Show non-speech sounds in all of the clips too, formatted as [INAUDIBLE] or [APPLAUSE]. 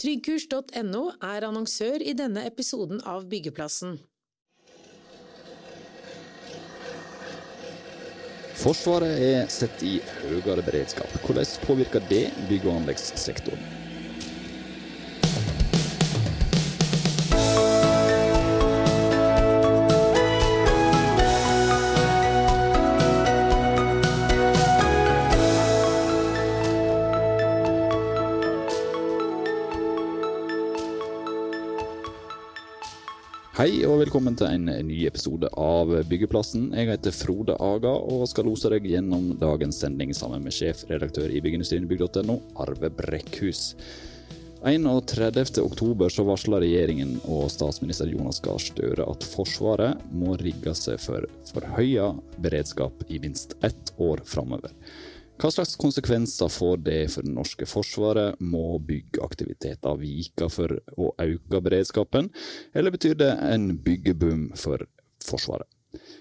Tryggkurs.no er annonsør i denne episoden av Byggeplassen. Forsvaret er sett i høyere beredskap. Hvordan påvirker det bygg- og anleggssektoren? Velkommen til en ny episode av Byggeplassen. Jeg heter Frode Aga og skal lose deg gjennom dagens sending sammen med sjefredaktør i Byggindustrien bygg.no, Arve Brekkhus. 31. oktober så varsla regjeringen og statsminister Jonas Gahr Støre at Forsvaret må rigge seg for forhøya beredskap i minst ett år framover. Hva slags konsekvenser får det for det norske forsvaret? Må byggeaktiviteten vike for å øke beredskapen, eller betyr det en byggeboom for Forsvaret?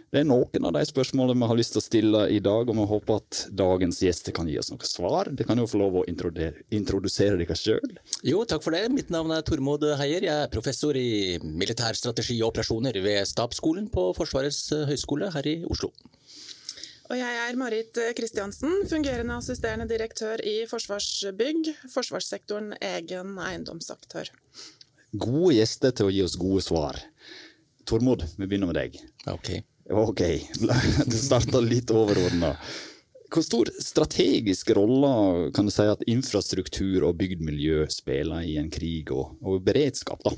Det er noen av de spørsmålene vi har lyst til å stille i dag, og vi håper at dagens gjester kan gi oss noen svar. De kan jo få lov å introdusere dere sjøl. Jo, takk for det. Mitt navn er Tormod Heier. Jeg er professor i militærstrategi og operasjoner ved Stabsskolen på Forsvarets høgskole her i Oslo. Og jeg er Marit Kristiansen, fungerende assisterende direktør i Forsvarsbygg, forsvarssektoren egen eiendomsaktør. Gode gjester til å gi oss gode svar. Tormod, vi begynner med deg. Ok. Ok, det starter litt overordna. Hvor stor strategisk rolle kan du si at infrastruktur og bygd miljø spiller i en krig og, og beredskap, da?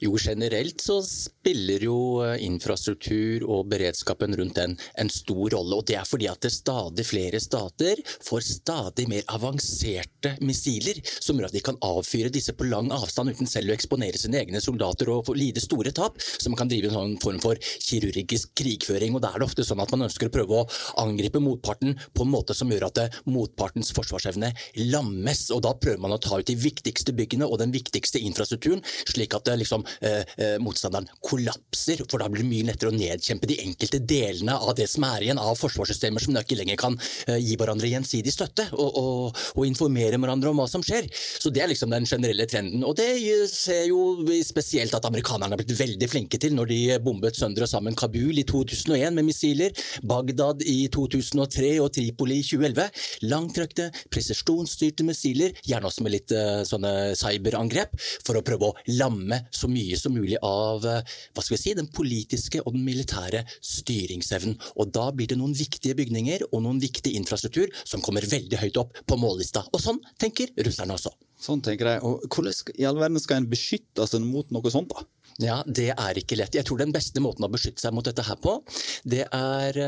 Jo, generelt så spiller jo infrastruktur og beredskapen rundt den en stor rolle. Og det er fordi at det stadig flere stater får stadig mer avanserte missiler, som gjør at de kan avfyre disse på lang avstand uten selv å eksponere sine egne soldater og lide store tap. Så man kan drive en sånn form for kirurgisk krigføring. Og da er det ofte sånn at man ønsker å prøve å angripe motparten på en måte som gjør at motpartens forsvarsevne lammes. Og da prøver man å ta ut de viktigste byggene og den viktigste infrastrukturen, slik at liksom, eh, motstanderen kollapser. For da blir det mye lettere å nedkjempe de enkelte delene av det som er igjen av forsvarssystemer som ikke lenger kan eh, gi hverandre gjensidig støtte og, og, og, informere hverandre om hva som skjer. Så det er liksom den generelle trenden. Og det ser jo spesielt at amerikanerne har blitt veldig flinke til når de bombet sønder og sammen Kabul i 2001 med missiler, Bagdad i 2003 og Tripoli i 2011. Langtrøkte, presisjonsstyrte missiler, gjerne også med litt uh, sånne cyberangrep, for å prøve å lamme så mye som mulig av hva skal vi si, den politiske og den militære styringsevnen. Og da blir det noen viktige bygninger og noen viktig infrastruktur som kommer veldig høyt opp på mållista. Og sånn tenker russerne også. Sånn tenker jeg. Og hvordan i all verden skal en beskytte seg mot noe sånt, da? Ja, det er ikke lett. Jeg tror den beste måten å beskytte seg mot dette her på, det er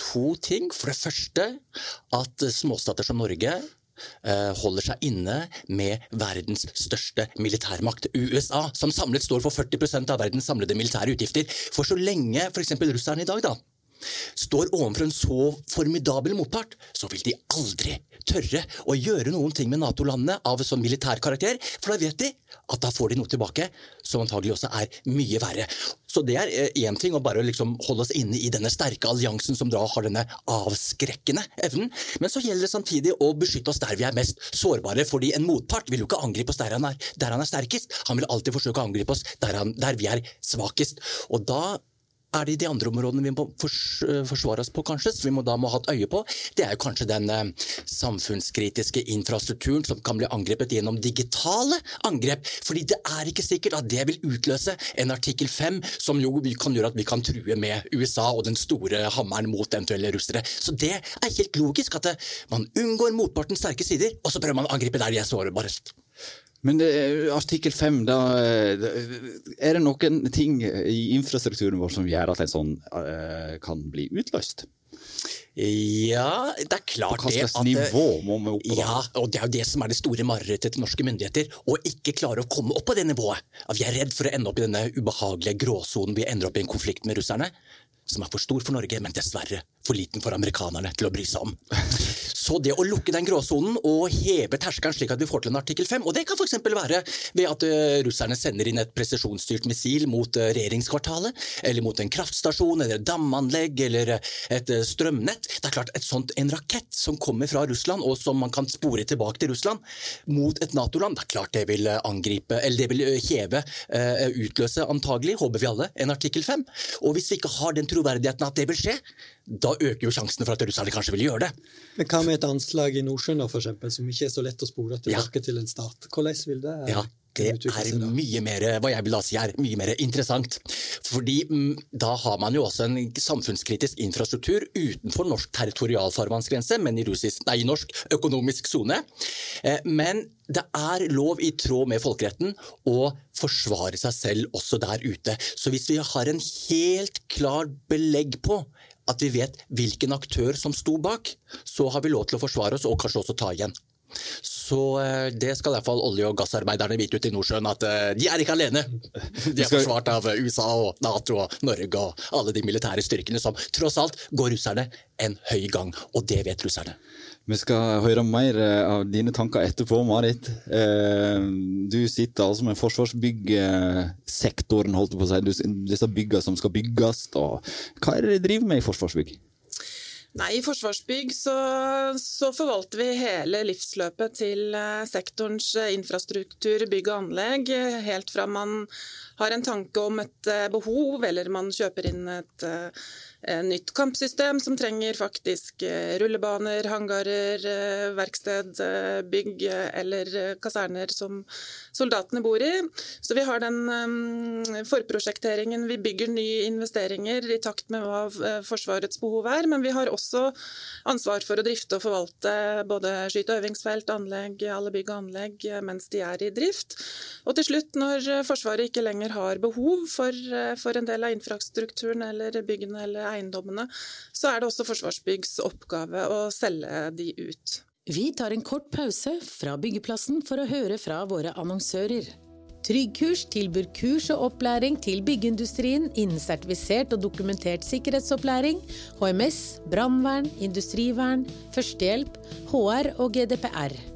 to ting. For det første at småstater som Norge holder seg inne med verdens største militærmakt, USA, som samlet står for 40% av verdens samlede militære utgifter. For så lenge f.eks. russerne i dag da, står overfor en så formidabel motpart, så vil de aldri tørre å gjøre noen ting med Nato-landene av sånn militær karakter, for da vet de at da får de noe tilbake som antagelig også er mye verre. Så det er én ting å bare liksom holde oss inne i denne sterke alliansen som da har denne avskrekkende evnen, men så gjelder det samtidig å beskytte oss der vi er mest sårbare, fordi en motpart vil jo ikke angripe oss der han er, der han er sterkest, han vil alltid forsøke å angripe oss der, han, der vi er svakest. Og da er det de andre områdene vi må forsvare oss på, kanskje, som vi må da må ha et øye på? Det er jo kanskje den eh, samfunnskritiske infrastrukturen som kan bli angrepet gjennom digitale angrep. Fordi det er ikke sikkert at det vil utløse en artikkel 5 som jo kan gjøre at vi kan true med USA og den store hammeren mot eventuelle russere. Så det er helt logisk at man unngår motpartens sterke sider, og så prøver man å angripe der de er sårbarest. Men det, artikkel 5, da Er det noen ting i infrastrukturen vår som gjør at en sånn uh, kan bli utløst? Ja, det er klart På hva slags nivå må vi opp på? Ja, og det er jo det som er det store marerittet til norske myndigheter. Å ikke klare å komme opp på det nivået. At vi er redd for å ende opp i denne ubehagelige gråsonen vi ender opp i en konflikt med russerne. Som er for stor for Norge, men dessverre for liten for amerikanerne til å bry seg om. [LAUGHS] Så det å lukke den gråsonen og heve terskelen slik at vi får til en artikkel 5, og det kan f.eks. være ved at uh, russerne sender inn et presisjonsstyrt missil mot uh, regjeringskvartalet, eller mot en kraftstasjon, eller et damanlegg, eller uh, et strømnett. Det er klart, sånt, En rakett som kommer fra Russland, og som man kan spore tilbake til Russland, mot et Nato-land, det er klart det vil angripe, eller det vil heve, utløse antagelig, håper vi alle, en artikkel 5. Og hvis vi ikke har den troverdigheten at det vil skje, da øker jo sjansene for at russerne kanskje vil gjøre det. Men Hva med et anslag i Nordsjøen, for eksempel, som ikke er så lett å spore tilbake ja. til en stat? Hvordan vil det ja. Det er mye mer, hva jeg vil da si er mye mer interessant. Fordi mm, da har man jo også en samfunnskritisk infrastruktur utenfor norsk territorialfarvannsgrense, men i, russisk, nei, norsk økonomisk sone. Eh, men det er lov i tråd med folkeretten å forsvare seg selv også der ute. Så hvis vi har en helt klar belegg på at vi vet hvilken aktør som sto bak, så har vi lov til å forsvare oss og kanskje også ta igjen. Så eh, det skal i hvert fall olje- og gassarbeiderne vite ute i Nordsjøen, at eh, de er ikke alene. De er forsvart av USA og Nato og Norge og alle de militære styrkene som tross alt går russerne en høy gang, og det vet russerne. Vi skal høre mer eh, av dine tanker etterpå, Marit. Eh, du sitter altså med forsvarsbyggsektoren, holdt jeg på å si. Disse byggene som skal bygges. Hva er det dere driver med i Forsvarsbygg? Nei, I Forsvarsbygg så, så, forvalter vi hele livsløpet til eh, sektorens infrastruktur, bygg og anlegg. Helt fra man har en tanke om et behov, eller man kjøper inn et Eh, nytt kampsystem som trenger faktisk eh, rullebaner, hangarer, eh, verksted, bygg eller kaserner som soldatene bor i. Så vi har den forprosjekteringen. Vi bygger nye investeringer i takt med hva Forsvarets behov er. Men vi har også ansvar for å drifte og forvalte både skyte- og øvingsfelt, anlegg, alle bygg og anlegg mens de er i drift. Og til slutt, når Forsvaret ikke lenger har behov for, for en del av infrastrukturen eller byggene eller eiendommene, så er det også Forsvarsbyggs oppgave å selge de ut. Vi tar en kort pause fra byggeplassen for å høre fra våre annonsører. Tryggkurs tilbyr kurs og opplæring til byggeindustrien innen sertifisert og dokumentert sikkerhetsopplæring, HMS, brannvern, industrivern, førstehjelp, HR og GDPR.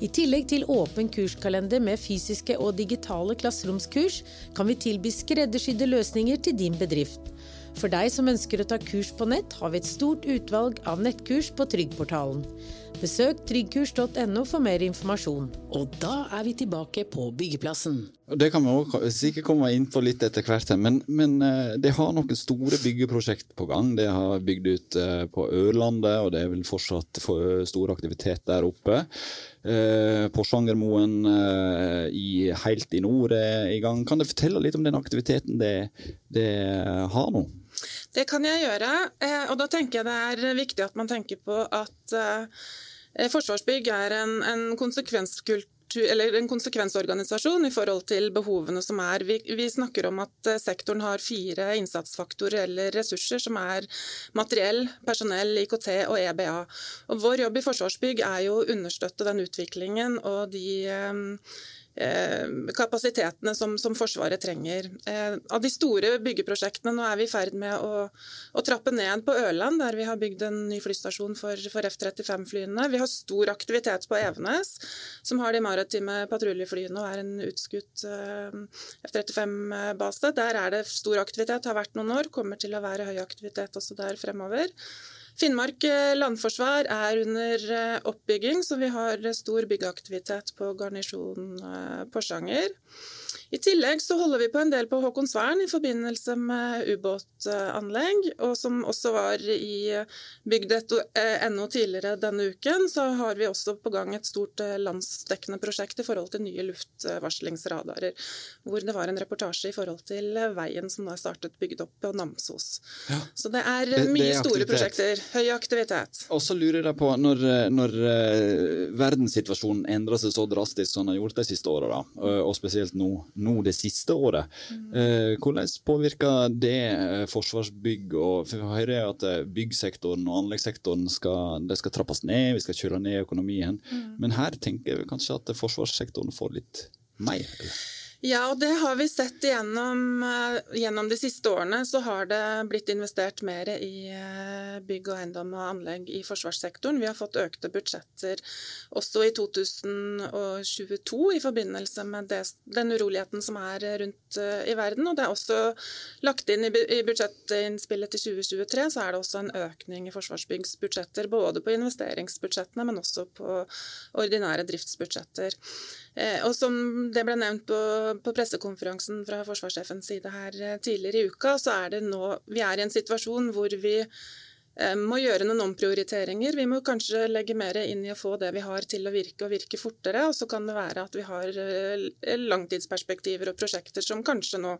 I tillegg til åpen kurskalender med fysiske og digitale klasseromskurs, kan vi tilby skreddersydde løsninger til din bedrift. For deg som ønsker å ta kurs på nett, har vi et stort utvalg av nettkurs på Tryggportalen. Besøk tryggkurs.no for mer informasjon. Og da er vi tilbake på byggeplassen. Det kan vi også sikkert komme inn på litt etter hvert, men, men eh, det har noen store byggeprosjekt på gang. Det har bygd ut eh, på Ørlandet, og det er vel fortsatt stor aktivitet der oppe. Eh, Porsangermoen helt i nord er i gang. Kan du fortelle litt om den aktiviteten det, det har nå? Det kan jeg gjøre. Og da tenker jeg det er viktig at man tenker på at Eh, Forsvarsbygg er en, en eller en konsekvensorganisasjon i forhold til behovene som er. Vi, vi, snakker om at eh, sektoren har fire innsatsfaktorer eller ressurser, som er materiell, personell, IKT og EBA. Og vår jobb i Forsvarsbygg er jo å understøtte den utviklingen og de eh, kapasitetene som, som, Forsvaret trenger. Eh, av de store byggeprosjektene, nå er vi i ferd med å, å, trappe ned på Ørland, der vi har bygd en ny flystasjon for, for F-35-flyene. Vi har stor aktivitet på Evenes, som har de maritime patruljeflyene og er en utskutt eh, F-35-base. Der er det stor aktivitet, har vært noen år, kommer til å være høy aktivitet også der fremover. Finnmark eh, landforsvar er under eh, oppbygging, så vi har stor byggeaktivitet på garnisjonen eh, Porsanger. I tillegg så holder vi på en del på Håkonsvern i forbindelse med ubåtanlegg, og som også var i bygd.no ennå tidligere denne uken, så har vi også på gang et stort landsdekkende prosjekt i forhold til nye luftvarslingsradarer, hvor det var en reportasje i forhold til veien som nå er startet bygd opp på Namsos. Ja. Så det er mye det, er store prosjekter, høy aktivitet. Og så lurer jeg på, når, når verdenssituasjonen endrer seg så drastisk som den har gjort de siste åra, og spesielt nå nå det siste året. Eh, hvordan påvirker det eh, Forsvarsbygg? og for Vi hører at eh, byggsektoren og anleggssektoren skal, skal, trappes ned, vi skal kjøre ned økonomien. Mm. Men her tenker vi kanskje at forsvarssektoren får litt mer? Eller? Ja, og det har vi sett gjennom, eh, gjennom, de siste årene. Så har det blitt investert mer i eh, bygg og eiendom og anlegg i forsvarssektoren. Vi har fått økte budsjetter også i 2022 i forbindelse med det, den uroligheten som er rundt eh, i verden. Og det er også lagt inn i budsjettinnspillet til 2023 så er det også en økning i Forsvarsbyggs budsjetter. Både på investeringsbudsjettene, men også på ordinære driftsbudsjetter. Og som det ble nevnt på på pressekonferansen fra forsvarssjefens side her eh, tidligere i uka, så er det nå Vi er i en situasjon hvor vi eh, må gjøre noen omprioriteringer. Vi må kanskje legge mer inn i å få det vi har til å virke, og virke fortere. Og så kan det være at vi har eh, langtidsperspektiver og prosjekter som kanskje nå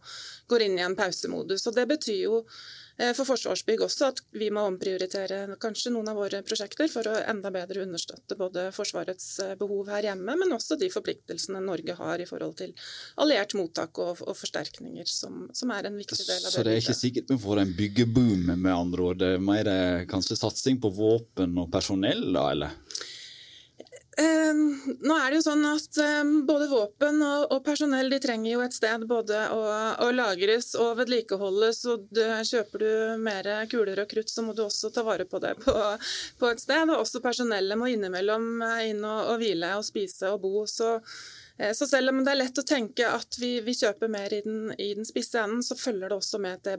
går inn i en pausemodus. Og det betyr jo Eh, for Forsvarsbygg også at vi må omprioritere kanskje noen av våre prosjekter for å enda bedre understøtte både Forsvarets eh, behov her hjemme, men også de forpliktelsene Norge har i forhold til alliert mottak og, og forsterkninger, som, som, er en viktig del av det. Så det er ikke sikkert vi får en byggeboom, med andre ord. Det er mer eh, kanskje satsing på våpen og personell, da, eller? Eh, nå er det jo sånn at eh, Både våpen og, og, personell de trenger jo et sted både å, å lagres og vedlikeholdes. og du, Kjøper du mer kuler og krutt, så må du også ta vare på det på, på et sted. og Også personellet må innimellom inn og, og hvile og spise og bo. så Eh, så selv om det er lett å tenke at vi, vi kjøper mer i den, i den, spisse enden, så følger det også med et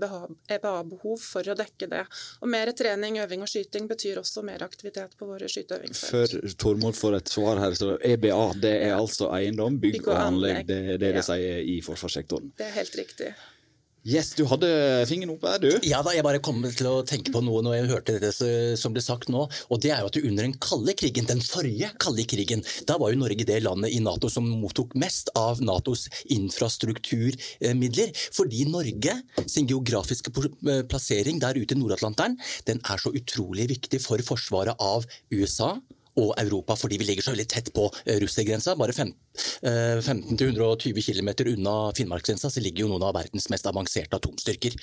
EBA-behov for å dekke det. Og Mer trening, øving og skyting betyr også mer aktivitet på våre skyteøvingsfelt. Før Tormod får et svar her, så EBA det er altså eiendom, bygg, bygg og, anlegg. Det er det ja. sier i forsvarssektoren. Det er helt riktig. Yes, Du hadde fingeren oppe, du? Ja da, jeg bare kom til å tenke på noe når jeg hørte det som ble sagt nå. og det er jo at Under den kalde krigen, den forrige kalde krigen, da var jo Norge det landet i Nato som mottok mest av Natos infrastrukturmidler. Fordi Norge sin geografiske plassering der ute i Nord-Atlanteren den er så utrolig viktig for forsvaret av USA og Europa, fordi vi ligger så veldig tett på eh, russergrensa. Bare 15-120 eh, km unna Finnmarksgrensa så ligger jo noen av verdens mest avanserte atomstyrker.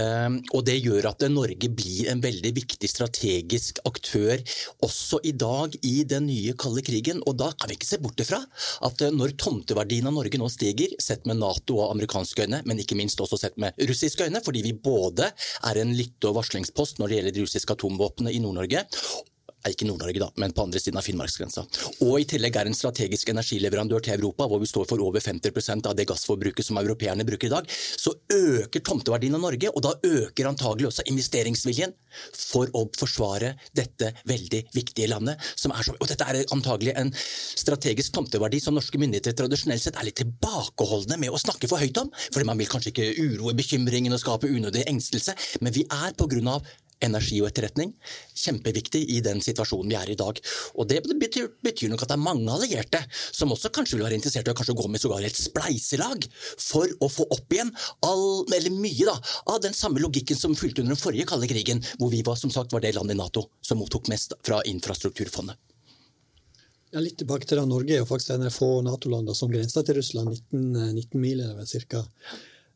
Eh, og Det gjør at Norge blir en veldig viktig strategisk aktør også i dag i den nye kalde krigen. Og Da kan vi ikke se bort ifra at når tomteverdien av Norge nå stiger, sett med Nato og amerikanske øyne, men ikke minst også sett med russiske øyne, fordi vi både er en lytte- og varslingspost når det gjelder de russiske atomvåpnene i Nord-Norge, ikke Nord-Norge, da, men på andre siden av Finnmarksgrensa. Og i tillegg er en strategisk energileverandør til Europa, hvor vi står for over 50% av det gassforbruket som europeerne bruker i dag, så øker tomteverdien av Norge, og da øker antagelig også investeringsviljen for å forsvare dette veldig viktige landet. Så, og dette er antagelig en strategisk tomteverdi som norske myndigheter tradisjonelt sett er litt tilbakeholdne med å snakke for høyt om, fordi man vil kanskje ikke uroe bekymringen og skape unødig engstelse, men vi er på grunn av energi og etterretning. Kjempeviktig i den situasjonen vi er i i dag. Og Det betyr, betyr, nok at det er mange allierte som også kanskje vil være interessert i å gå med sågar et spleiselag for å få opp igjen all, eller mye da, av den samme logikken som fulgte under den forrige kalde krigen, hvor vi var som sagt var det landet i Nato som mottok mest fra infrastrukturfondet. Ja, litt tilbake til det. Norge er jo faktisk en av få Nato-landene som grenser til Russland. 19, 19 mil er det vel cirka.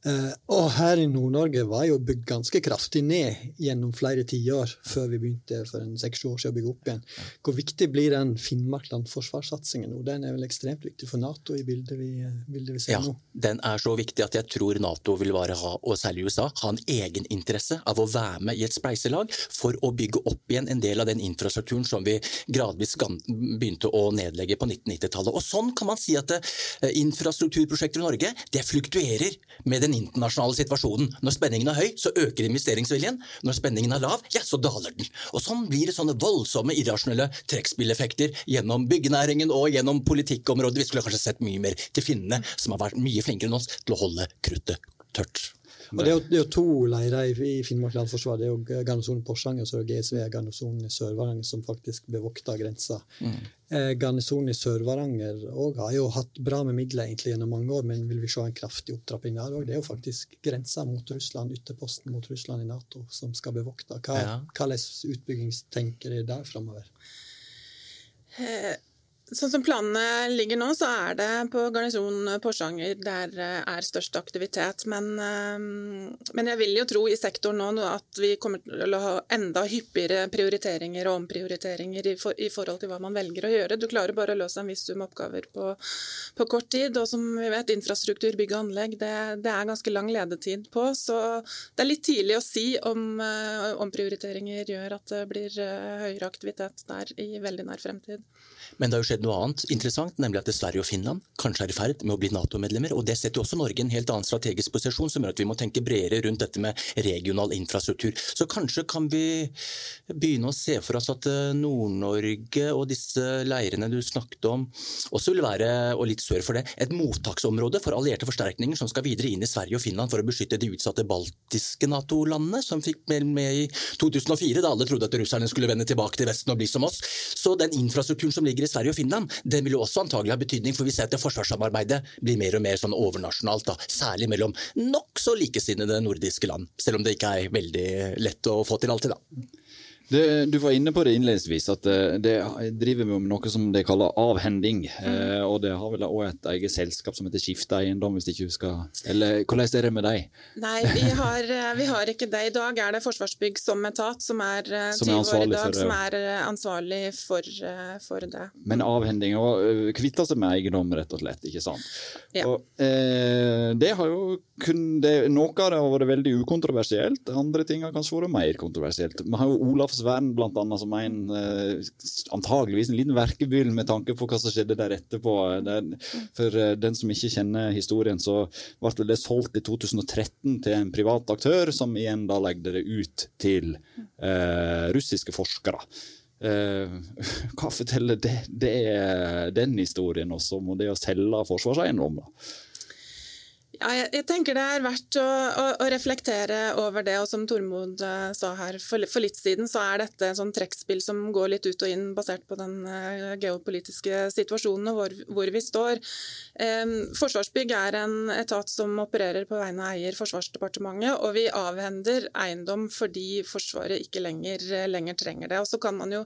Uh, og her i Nord-Norge var jo bygd ganske kraftig ned gjennom flere tiår før vi begynte for en seks-sju år siden å bygge opp igjen. Hvor viktig blir den Finnmarkland-forsvarssatsingen nå? Den er vel ekstremt viktig for Nato i bildet vi, bildet vi ser ja, nå? Den er så viktig at jeg tror Nato vil være, og særlig USA, ha en egeninteresse av å være med i et spleiselag for å bygge opp igjen en del av den infrastrukturen som vi gradvis begynte å nedlegge på 1990-tallet. Og sånn kan man si at eh, infrastrukturprosjekter i Norge det fluktuerer med den den internasjonale situasjonen. Når spenningen er høy, så øker investeringsviljen. Når spenningen er lav, ja, så daler den. Og Sånn blir det sånne voldsomme irrasjonelle trekkspilleffekter gjennom byggenæringen og gjennom politikkområdet. Vi skulle kanskje sett mye mer til finnene, som har vært mye flinkere enn oss til å holde kruttet tørt. Og det, er jo, det er jo to leirer i Finnmark landforsvar. Det er jo garnisonen Porsanger og GSV, garnisonen i Sør-Varanger, som faktisk bevokter grensa. Mm. Eh, garnisonen i Sør-Varanger har jo hatt bra med midler egentlig gjennom mange år, men vil vi se en kraftig opptrapping der òg? Det er jo faktisk grensa mot Russland, ytterposten mot Russland i Nato, som skal bevokte. Hva, ja. Hva slags utbyggingstenker er der framover? Eh, Sånn som planene ligger nå, så er det på Garnison Porsanger der eh, er størst aktivitet. Men, eh, men, jeg vil jo tro i sektoren nå at vi kommer til å ha enda hyppigere prioriteringer og omprioriteringer i, for, i forhold til hva man velger å gjøre. Du klarer bare å løse en viss sum oppgaver på, på, kort tid. Og som vi vet, infrastruktur, bygg og anlegg, det, det, er ganske lang ledetid på. Så det er litt tidlig å si om uh, omprioriteringer gjør at det blir høyere aktivitet der i veldig nær fremtid. Men det har jo skjedd noe annet interessant, nemlig at Sverige og Finland kanskje er i ferd med å bli Nato-medlemmer. og Det setter også Norge i en helt annen strategisk posisjon, som gjør at vi må tenke bredere rundt dette med regional infrastruktur. Så kanskje kan vi begynne å se for oss at eh, Nord-Norge og disse leirene du snakket om, også vil være, og litt sør for det, et mottaksområde for allierte forsterkninger som skal videre inn i Sverige og Finland for å beskytte de utsatte baltiske Nato-landene, som fikk med i 2004, da alle trodde at russerne skulle vende tilbake til Vesten og bli som oss. Så den infrastrukturen som ligger i Sverige og Finland, den vil jo også antagelig ha betydning, for vi ser at det forsvarssamarbeidet blir mer og mer sånn overnasjonalt, da, særlig mellom nokså likesinnede nordiske land, selv om det ikke er veldig lett å få til alltid. da. Det, du var inne på det innledningsvis, at eh, det driver med noe som de kaller avhending. Mm. Eh, og det har vel òg et eget selskap som heter Skifte eiendom, hvis ikke husker Eller hvordan er det med deg? Nei, vi har, eh, vi har, ikke det. I dag er det Forsvarsbygg som etat som er, eh, som er 20 år i dag, som er ansvarlig for, for det. Men avhending og kvitte seg med eiendom, rett og slett, ikke sant? Ja. Og, eh, det har jo kun, det, Noe av det har vært veldig ukontroversielt, andre ting har kanskje vært mer kontroversielt. Vi har jo Olafs Vern blant annet, som en eh, antageligvis en liten verkebyll med tanke på hva som skjedde der etterpå. Der, for eh, den som ikke kjenner historien, så ble det solgt i 2013 til en privat aktør, som igjen da legde det ut til eh, russiske forskere. Eh, [LAUGHS] hva forteller det, det, den historien også om det å selge forsvarseiendom? da? Ja, jeg, tenker det er verdt å, å, å, reflektere over det. og Som Tormod uh, sa her for, for, litt siden, så er dette en sånn trekkspill som går litt ut og inn basert på den uh, geopolitiske situasjonen og hvor, hvor vi står. Um, Forsvarsbygg er en etat som opererer på vegne av eier Forsvarsdepartementet, og vi avhender eiendom fordi Forsvaret ikke lenger, lenger trenger det. Og Så kan man jo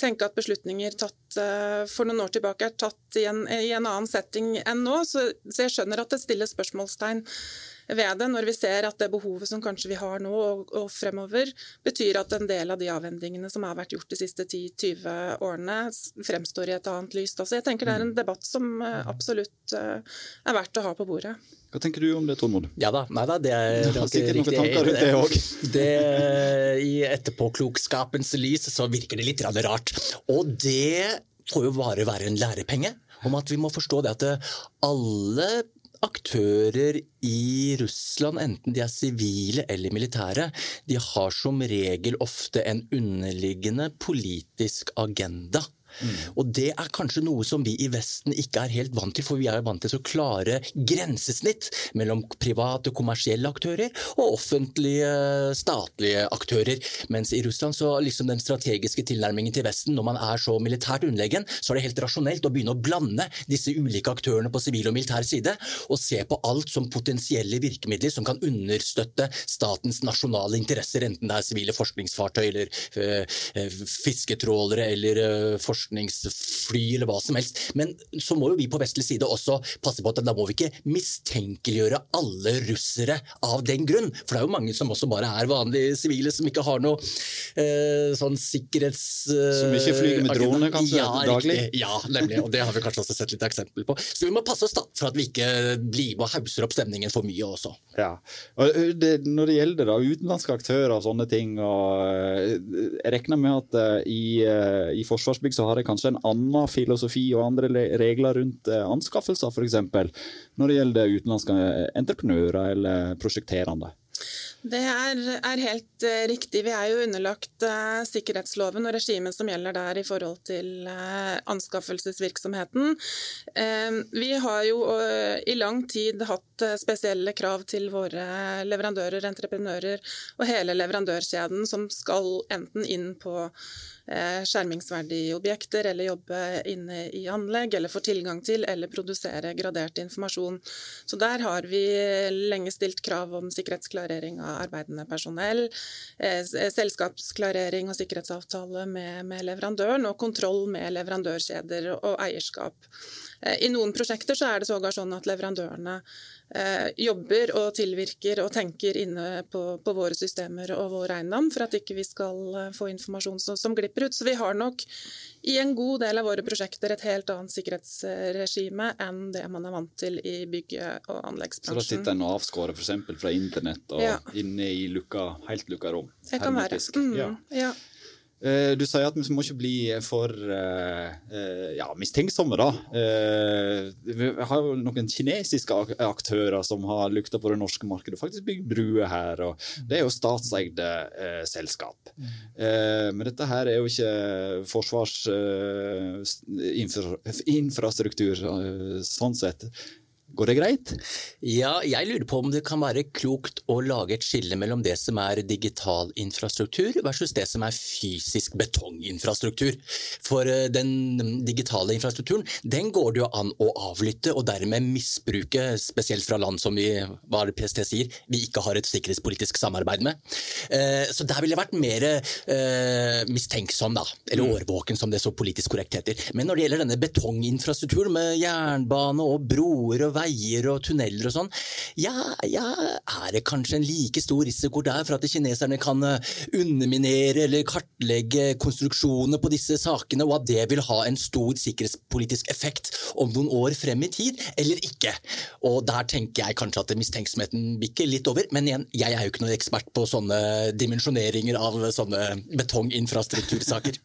tenke at beslutninger tatt uh, for noen år tilbake er tatt i en, i en annen setting enn nå, så, så jeg skjønner at det stilles spørsmål spørsmålstegn ved det, når vi ser at det behovet som kanskje vi har nå og, og fremover, betyr at en del av de avhendingene som har vært gjort de siste 10-20 årene, fremstår i et annet lys. Altså, jeg tenker det er en mm. debatt som eh, absolutt eh, er verdt å ha på bordet. Hva tenker du om det, Tormod? Ja da, nei da, det er ikke riktig. Tanker rundt det, det, I etterpåklokskapens lys så virker det litt rart. Og det får jo bare være en lærepenge om at vi må forstå det at alle aktører i Russland, enten de er sivile eller militære, de har som regel ofte en underliggende politisk agenda. Mm. Og det er kanskje noe som vi i Vesten ikke er helt vant til, for vi er vant til så klare grensesnitt mellom private, kommersielle aktører og offentlige, statlige aktører. Mens i Russland så liksom den strategiske tilnærmingen til Vesten, når man er så militært underlegen, så er det helt rasjonelt å begynne å blande disse ulike aktørene på sivil og militær side, og se på alt som potensielle virkemidler som kan understøtte statens nasjonale interesser, enten det er sivile forskningsfartøy eller øh, fisketrålere eller øh, forskningsfly eller hva som helst. Men så må jo vi på vestlig side også passe på at da må vi ikke mistenkeliggjøre alle russere av den grunn. For det er jo mange som også bare er vanlige sivile, som ikke har noe eh, sånn sikkerhets... Eh, som ikke flyr med drone kanskje ja, daglig? Riktig. Ja, nemlig. Og det har vi kanskje også sett litt eksempel på. Så vi må passe oss da, for at vi ikke blir med og hauser opp stemningen for mye også. Ja. Og det, når det gjelder da, utenlandske aktører og sånne ting, og jeg regner med at i, i Forsvarsbygg så har jeg kanskje en annen filosofi og andre regler rundt uh, anskaffelser, f.eks. når det gjelder utenlandske entreprenører eller prosjekterende. Det er, er helt uh, riktig. Vi er jo underlagt uh, sikkerhetsloven og regimet som gjelder der i forhold til uh, anskaffelsesvirksomheten. vi har jo i lang tid hatt spesielle krav til våre leverandører, entreprenører og hele leverandørkjeden som skal enten inn på skjermingsverdige objekter eller jobbe inne i anlegg, eller få tilgang til eller produsere gradert informasjon. Så der har vi lenge stilt krav om sikkerhetsklarering av arbeidende personell, selskapsklarering og sikkerhetsavtale med, med leverandøren, og kontroll med leverandørkjeder og eierskap. I noen prosjekter så er det sågar sånn at leverandørene eh, jobber og tilvirker og tenker inne på, på, våre systemer og vår eiendom for at ikke vi skal eh, få informasjon som, som, glipper ut. Så vi har nok i en god del av våre prosjekter et helt annet sikkerhetsregime enn det man er vant til i bygge- og anleggsbransjen. Så da sitter en og avskårer f.eks. fra internett og ja. inne i lukka, helt lukka rom? Det kan være. Mm, ja. ja. Eh, du sier at vi må ikke bli for uh, ja, mistenksomme, da. Vi har jo noen kinesiske aktører som har lukta på det norske markedet og faktisk bygd bruer her. og Det er jo statseide selskap. men dette her er jo ikke forsvarsinfrastruktur sånn sett. Går det greit? Ja, jeg lurer på om det kan være klokt å lage et skille mellom det som er digital infrastruktur versus det som er fysisk betonginfrastruktur. For eh, den digitale infrastrukturen, den går det jo an å avlytte og dermed misbruke, spesielt fra land som vi, hva det PST sier, vi ikke har et sikkerhetspolitisk samarbeid med. Eh, så der ville jeg vært mer eh, mistenksom, da. Eller mm. årvåken, som det så politisk korrekt heter. Men når det gjelder denne betonginfrastrukturen med jernbane og broer og veier, veier og tunneler og sånn, ja, ja, er det kanskje en like stor risiko der for at kineserne kan eh, underminere eller kartlegge konstruksjoner på disse sakene, og at det vil ha en stor sikkerhetspolitisk effekt om noen år frem i tid, eller ikke? Og der tenker jeg kanskje at mistenksomheten bikker litt over, men igjen, jeg er jo ikke noen ekspert på sånne dimensjoneringer av sånne betonginfrastruktursaker.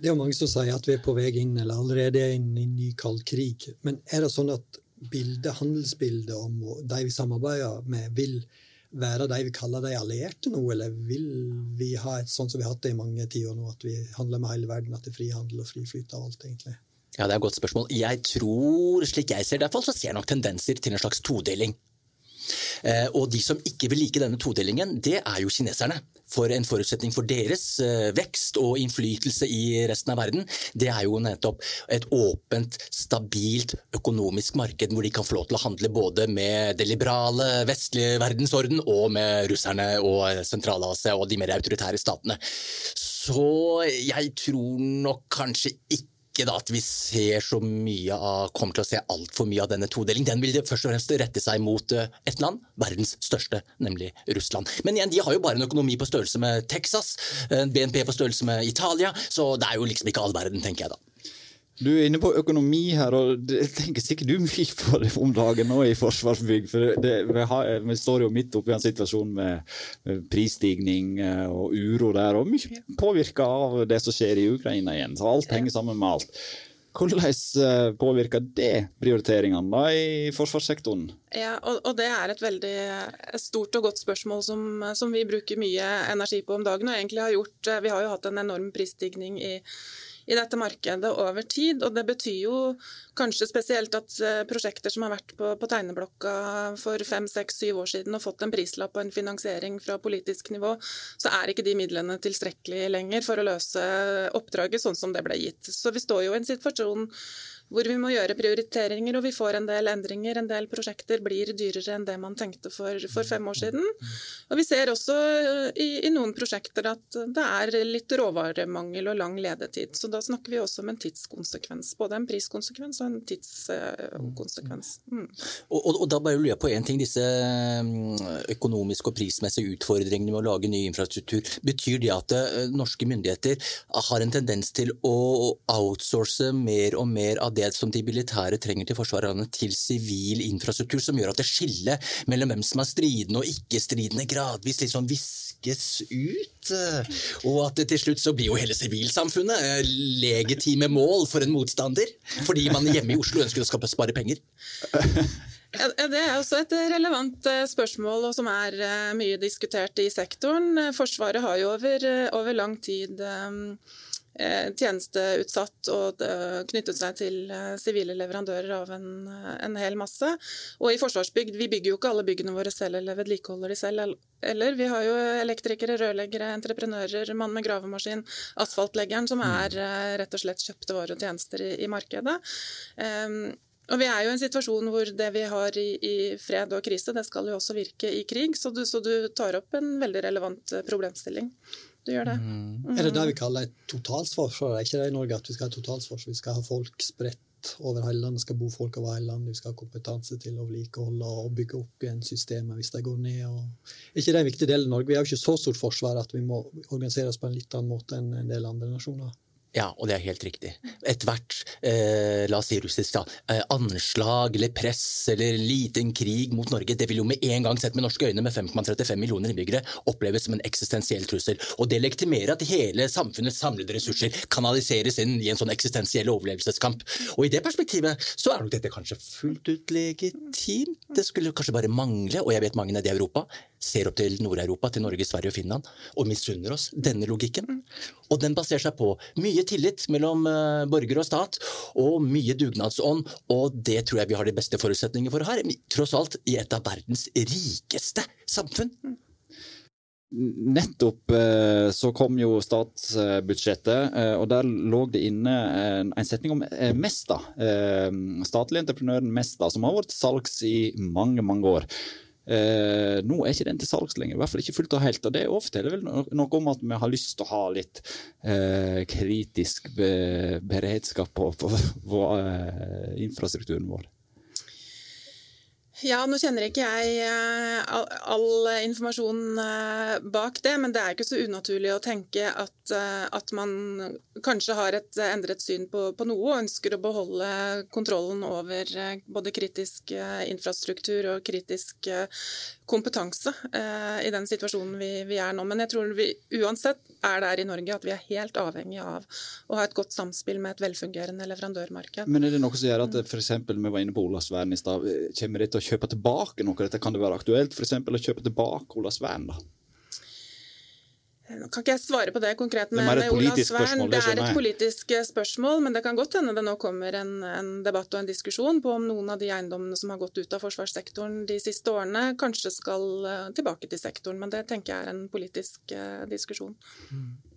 Det er jo mange som sier at vi er på vei inn, eller allerede er inn i ny kald krig. Men er det sånn at bildet, handelsbildet om de vi samarbeider med, vil være de vi kaller de allierte nå, eller vil vi ha et sånn som vi har hatt det i mange tiår nå, at vi handler med hele verden, at det er frihandel og fri flyt av alt, egentlig? Ja, Det er et godt spørsmål. Jeg tror, slik jeg ser det, så ser jeg nok tendenser til en slags todeling. Eh, og de som ikke vil like denne todelingen, det er jo kineserne. For en forutsetning for deres eh, vekst og innflytelse i resten av verden, det er jo nettopp et åpent, stabilt økonomisk marked hvor de kan få lov til å handle både med det liberale vestlige verdensorden og med russerne og Sentral-Asia og de mer autoritære statene. Så jeg tror nok kanskje ikke ikke da at vi ser så mye av, kommer til å se altfor mye av denne todelingen. Den vil først og fremst rette seg mot eh, et land, verdens største, nemlig Russland. Men igjen, de har jo bare en økonomi på størrelse med Texas, en BNP på størrelse med Italia, så det er jo liksom ikke all verden, tenker jeg da. Du er inne på økonomi her, og det tenker sikkert du mye på det om dagen nå i Forsvarsbygg. For det, vi, har, vi, står jo midt oppi en situasjon med, prisstigning eh, og uro der, og mye påvirka av det som skjer i Ukraina igjen. Så alt henger sammen med alt. Hvordan eh, påvirker det prioriteringene da i forsvarssektoren? Ja, og, og, Det er et veldig stort og godt spørsmål som, som vi bruker mye energi på om dagen. og egentlig har gjort, Vi har jo hatt en enorm prisstigning i i dette markedet over tid. og Det betyr jo kanskje spesielt at eh, prosjekter som har vært på, på tegneblokka for fem, seks, syv år siden og fått en prislapp og en finansiering fra politisk nivå, så er ikke de midlene tilstrekkelig lenger for å løse oppdraget sånn som det ble gitt. Så vi står jo i en situasjon hvor vi må gjøre prioriteringer, og vi får en del endringer. En del prosjekter blir dyrere enn det man tenkte for, for fem år siden. Og Vi ser også i, i, noen prosjekter at det er litt råvaremangel og lang ledetid. Så da snakker vi også om en tidskonsekvens. Både en priskonsekvens og en tidskonsekvens. Mm. Og, og, og, da bare lurer jeg på én ting. Disse mm, økonomiske og prismessige utfordringene med å lage ny infrastruktur, betyr det at eh, norske myndigheter har en tendens til å outsource mer og mer av det det som de militære trenger til forsvaret, til sivil infrastruktur, som gjør at det skillet mellom hvem som er stridende og ikke-stridende, gradvis liksom viskes ut. Og at til slutt så blir jo hele sivilsamfunnet eh, legitime mål for en motstander, fordi man hjemme i Oslo ønsker å spare penger. Det er også et relevant eh, spørsmål og som er eh, mye diskutert i sektoren. Forsvaret har jo over, over lang tid tjenesteutsatt og knyttet seg til eh, sivile leverandører av en, eh, en, hel masse. Og i Forsvarsbygg, vi bygger jo ikke alle byggene våre selv eller vedlikeholder de selv. Eller vi har jo elektrikere, rørleggere, entreprenører, mann med gravemaskin, asfaltleggeren, som er rett og slett kjøpte varer og tjenester i, i markedet. Um, Og Vi er jo i en situasjon hvor det vi har i, i fred og krise, det skal jo også virke i krig. Så du, så du tar opp en veldig relevant eh, problemstilling. Du gjør det. Mm. Er det det vi kaller et totalsforsvar? Er ikke det i Norge at vi skal ha totalsforsvar? Vi skal ha folk spredt over hele landet, skal bo folk over hele landet, vi skal ha kompetanse til å vedlikeholde og bygge opp igjen systemet hvis de går ned. Og... Er ikke det en viktig del av Norge? Vi har jo ikke så stort forsvar at vi må organisere oss på en litt annen måte enn en del andre nasjoner. Ja, og det er helt riktig. Ethvert eh, la oss si russisk da, eh, anslag eller press eller liten krig mot Norge, det vil jo med en gang sett med norske øyne med 5,35 millioner innbyggere oppleves som en eksistensiell trussel. Og det legitimerer at hele samfunnets samlede ressurser kanaliseres inn i en sånn eksistensiell overlevelseskamp. Og i det perspektivet så er nok dette kanskje fullt ut legitimt. Det skulle kanskje bare mangle, og jeg vet mange nede i Europa ser opp til Nord-Europa, til Norge, Sverige og Finland, og misunner oss denne logikken. Og den baserer seg på mye mye tillit mellom eh, borger og stat, og mye dugnadsånd. Og det tror jeg vi har de beste forutsetninger for her, tross alt i et av verdens rikeste samfunn. Nettopp eh, så kom jo statsbudsjettet, eh, og der lå det inne en setning om Mesta. Statlig entreprenøren Mesta, som har vært salgs i mange, mange år. Eh, nå er ikke den til salgs lenger, i hvert fall ikke fullt og helt. og Det forteller vel noe om at vi har lyst til å ha litt eh, kritisk be beredskap på, på, [LAUGHS] på eh, infrastrukturen vår. Ja, nå kjenner ikke jeg eh, all, all informasjon eh, bak det, men det er ikke så unaturlig å tenke at, eh, at man kanskje har et endret syn på, på, noe og ønsker å beholde kontrollen over både kritisk infrastruktur og kritisk kompetanse i den situasjonen vi, vi er nå. Men jeg tror vi uansett er der i Norge at vi er helt avhengig av å ha et godt samspill med et velfungerende leverandørmarked. Men er det noe som gjør at f.eks. vi var inne på Olavsvern i stad, kommer det til å kjøpe tilbake noe av dette? Kan det være aktuelt f.eks. å kjøpe tilbake Olavsvern? da? Nå kan ikke jeg svare på det konkret med, Ola Olavsvern. Det er et politisk eh, spørsmål, men det kan godt hende det nå kommer en, en, debatt og en diskusjon på om noen av de eiendommene som har gått ut av forsvarssektoren de siste årene, kanskje skal eh, tilbake til sektoren. Men det tenker jeg er en politisk diskusjon. Mm.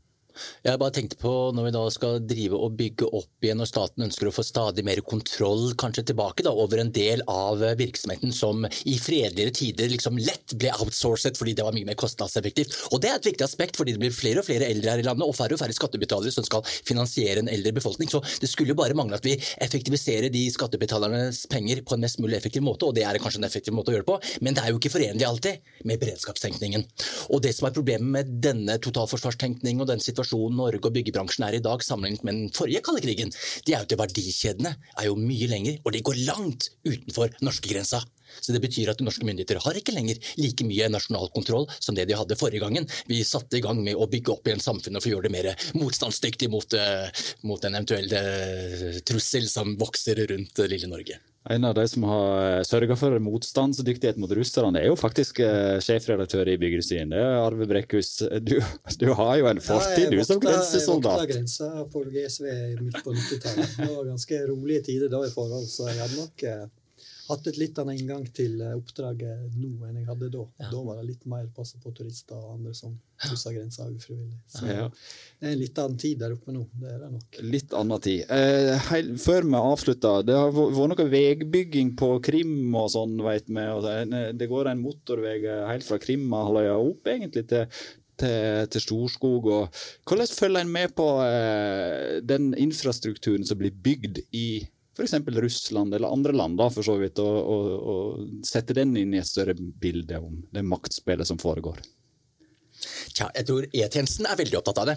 Jeg bare tenkte på når vi da skal drive og bygge opp igjen, og staten ønsker å få stadig mer kontroll kanskje tilbake da, over en del av virksomheten som i fredeligere tider liksom lett ble outsourcet fordi det var mye mer kostnadseffektivt. Og Det er et viktig aspekt fordi det blir flere og flere eldre her i landet og færre og færre skattebetalere som skal finansiere en eldre befolkning. Så det skulle jo bare mangle at vi effektiviserer de skattebetalernes penger på en mest mulig effektiv måte, og det er kanskje en effektiv måte å gjøre det på, men det er jo ikke forenlig alltid med beredskapstenkningen. Og det som er problemet med denne totalforsvarstenkningen og den situasjonen situasjonen Norge og byggebransjen er i dag sammenlignet med den forrige kalde krigen, det er jo at verdikjedene er jo mye lenger, og de går langt utenfor norskegrensa. Så Det betyr at norske myndigheter har ikke lenger like mye nasjonal kontroll som det de hadde forrige gangen. Vi satte i gang med å bygge opp igjen samfunnet for å gjøre det mer motstandsdyktig mot, uh, mot en eventuell uh, trussel som vokser rundt uh, lille Norge. En av de som har eh, sørga for motstandsdyktighet mot russerne, er jo faktisk uh, sjefredaktør i Byggeindustrien. Det er Arve Brekkhus. Du, du, har jo en fortid, ja, du som grensesoldat. Jeg vokta grensa på GSV midt på 90-tallet. Det var ganske rolige tider da i forhold, så jeg hadde nok uh, hatt et litt annen inngang til eh, oppdraget nå enn jeg hadde da. Ja. Da var det litt mer passe på turister og andre som kryssa grensa ufrivillig. Så ja. det er en litt annen tid der oppe nå. det er det nok. Litt annen tid. Eh, heil, før vi avslutter, det har vært noe veibygging på Krim og sånn, vet vi. Eh, det går en motorvei eh, helt fra Krimhalvøya opp egentlig til til, til, Storskog. og Hvordan følger en med på eh, den infrastrukturen som blir bygd i f.eks. Russland eller andre land, da, for så vidt, og, og, og sette den inn i et større bilde om det maktspillet som foregår? Tja, jeg tror E-tjenesten er veldig opptatt av det.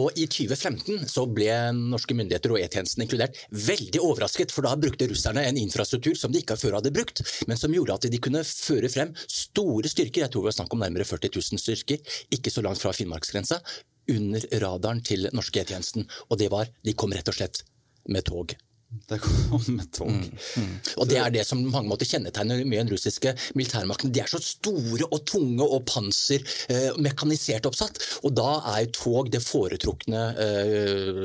Og i 2015 så ble norske myndigheter og E-tjenesten inkludert veldig overrasket, for da brukte russerne en infrastruktur som de ikke før hadde brukt, men som gjorde at de kunne føre frem store styrker, jeg tror det var snakk om nærmere 40 000 styrker, ikke så langt fra Finnmarksgrensa, under radaren til norske E-tjenesten. Og det var De kom rett og slett med tog. Det [LAUGHS] kommer tog. Mm, mm. Og det er det som mange måter kjennetegner mye den russiske militærmakten. De er så store og tunge og panser, eh, mekanisert oppsatt. Og da er tog det foretrukne eh,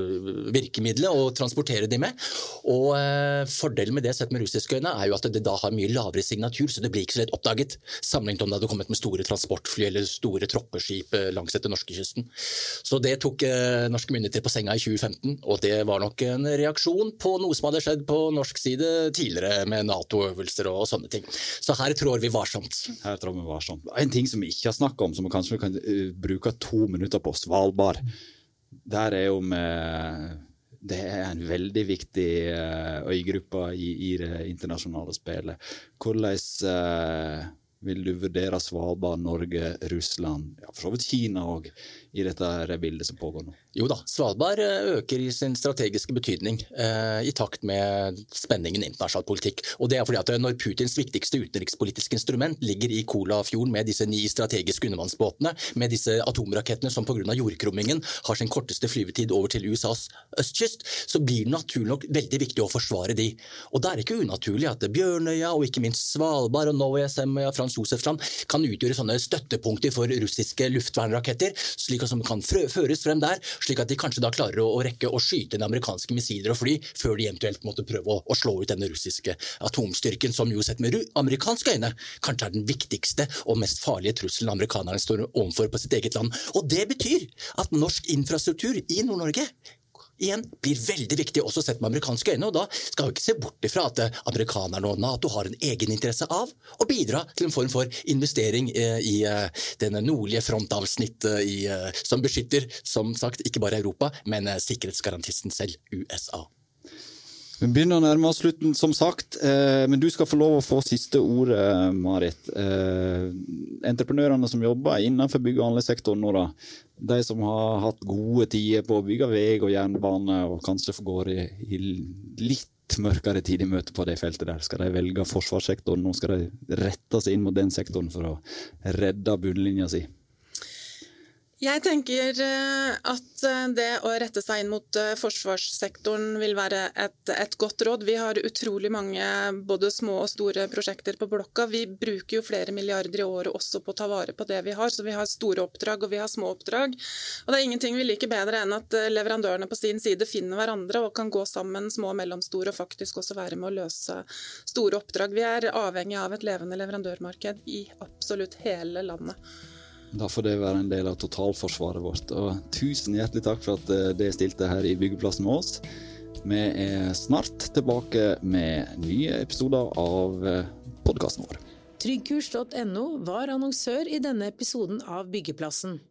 virkemidlet å transportere de med. Og eh, fordelen med det sett med russiske øyne er jo at det da har mye lavere signatur, så det blir ikke så lett oppdaget. Sammenlignet om det hadde kommet med store transportfly eller store troppeskip eh, langs etter norskekysten. Så det tok eh, norske myndigheter på senga i 2015, og det var nok en reaksjon på noe noe som hadde skjedd på norsk side tidligere med Nato-øvelser og, sånne ting. Så her trår vi varsomt. Her trår vi varsomt. En ting som vi ikke har snakka om, som vi kanskje kan uh, bruke to minutter på, Svalbard. Der er jo med det er en veldig viktig uh, øygruppe i, i, det internasjonale spillet. Hvordan uh, vil du vurdere Svalbard, Norge, Russland, ja, for så vidt Kina òg, i dette bildet som pågår nå? Jo da, Svalbard eh, øker i sin strategiske betydning eh, i takt med spenningen i internasjonal politikk. Og det er fordi at eh, Når Putins viktigste utenrikspolitiske instrument ligger i Kolafjorden med disse ni strategiske undervannsbåtene, med disse atomrakettene som pga. jordkrummingen har sin korteste flyvetid over til USAs østkyst, så blir det naturlig nok veldig viktig å forsvare de. Og Da er det ikke unaturlig at Bjørnøya og ikke minst Svalbard og Novaya Semøya, Frans Josefsland kan utgjøre sånne støttepunkter for russiske luftvernraketter, slik at de kan føres frem der slik at de kanskje da klarer å, å rekke å skyte ned amerikanske missiler og fly før de eventuelt måtte prøve å, å slå ut denne russiske atomstyrken, som jo sett med amerikanske øyne kanskje er den viktigste og mest farlige trusselen amerikanerne står overfor på sitt eget land. Og det betyr at norsk infrastruktur i Nord-Norge igjen blir veldig viktig, også sett med amerikanske øyne. og Da skal vi ikke se bort ifra at eh, amerikanerne og Nato har en egeninteresse av å bidra til en form for investering eh, i eh, denne nordlige frontavsnittet som beskytter, som sagt, ikke bare Europa, men sikkerhetsgarantisten selv, USA. Vi begynner å nærme oss slutten, som sagt. Eh, men du skal få lov å få siste ordet, Marit. Eh, entreprenørene som jobber innenfor bygg- og anleggssektoren nå, da. De som har hatt gode tider på å bygge vei og jernbane, og kanskje går i, i litt mørkere tid i møte på det feltet der. Skal de velge forsvarssektoren? Nå skal de rette seg inn mot den sektoren for å redde bunnlinja si. Jeg tenker eh, at eh, det å rette seg inn mot eh, forsvarssektoren vil være et, et, godt råd. Vi har utrolig mange både små og store prosjekter på blokka. Vi bruker jo flere milliarder i året også på å ta vare på det vi har. Så vi har store oppdrag og vi har små oppdrag. Og det er ingenting vi liker bedre enn at leverandørene på sin side finner hverandre og kan gå sammen, små og mellomstore, og faktisk også være med å løse store oppdrag. Vi er avhengig av et levende leverandørmarked i absolutt hele landet. Da får det være en del av totalforsvaret vårt. Og tusen hjertelig takk for at eh, det stilte her i byggeplassen med oss. Vi er snart tilbake med nye episoder av eh, podkasten vår. Tryggkurs.no var annonsør i denne episoden av Byggeplassen.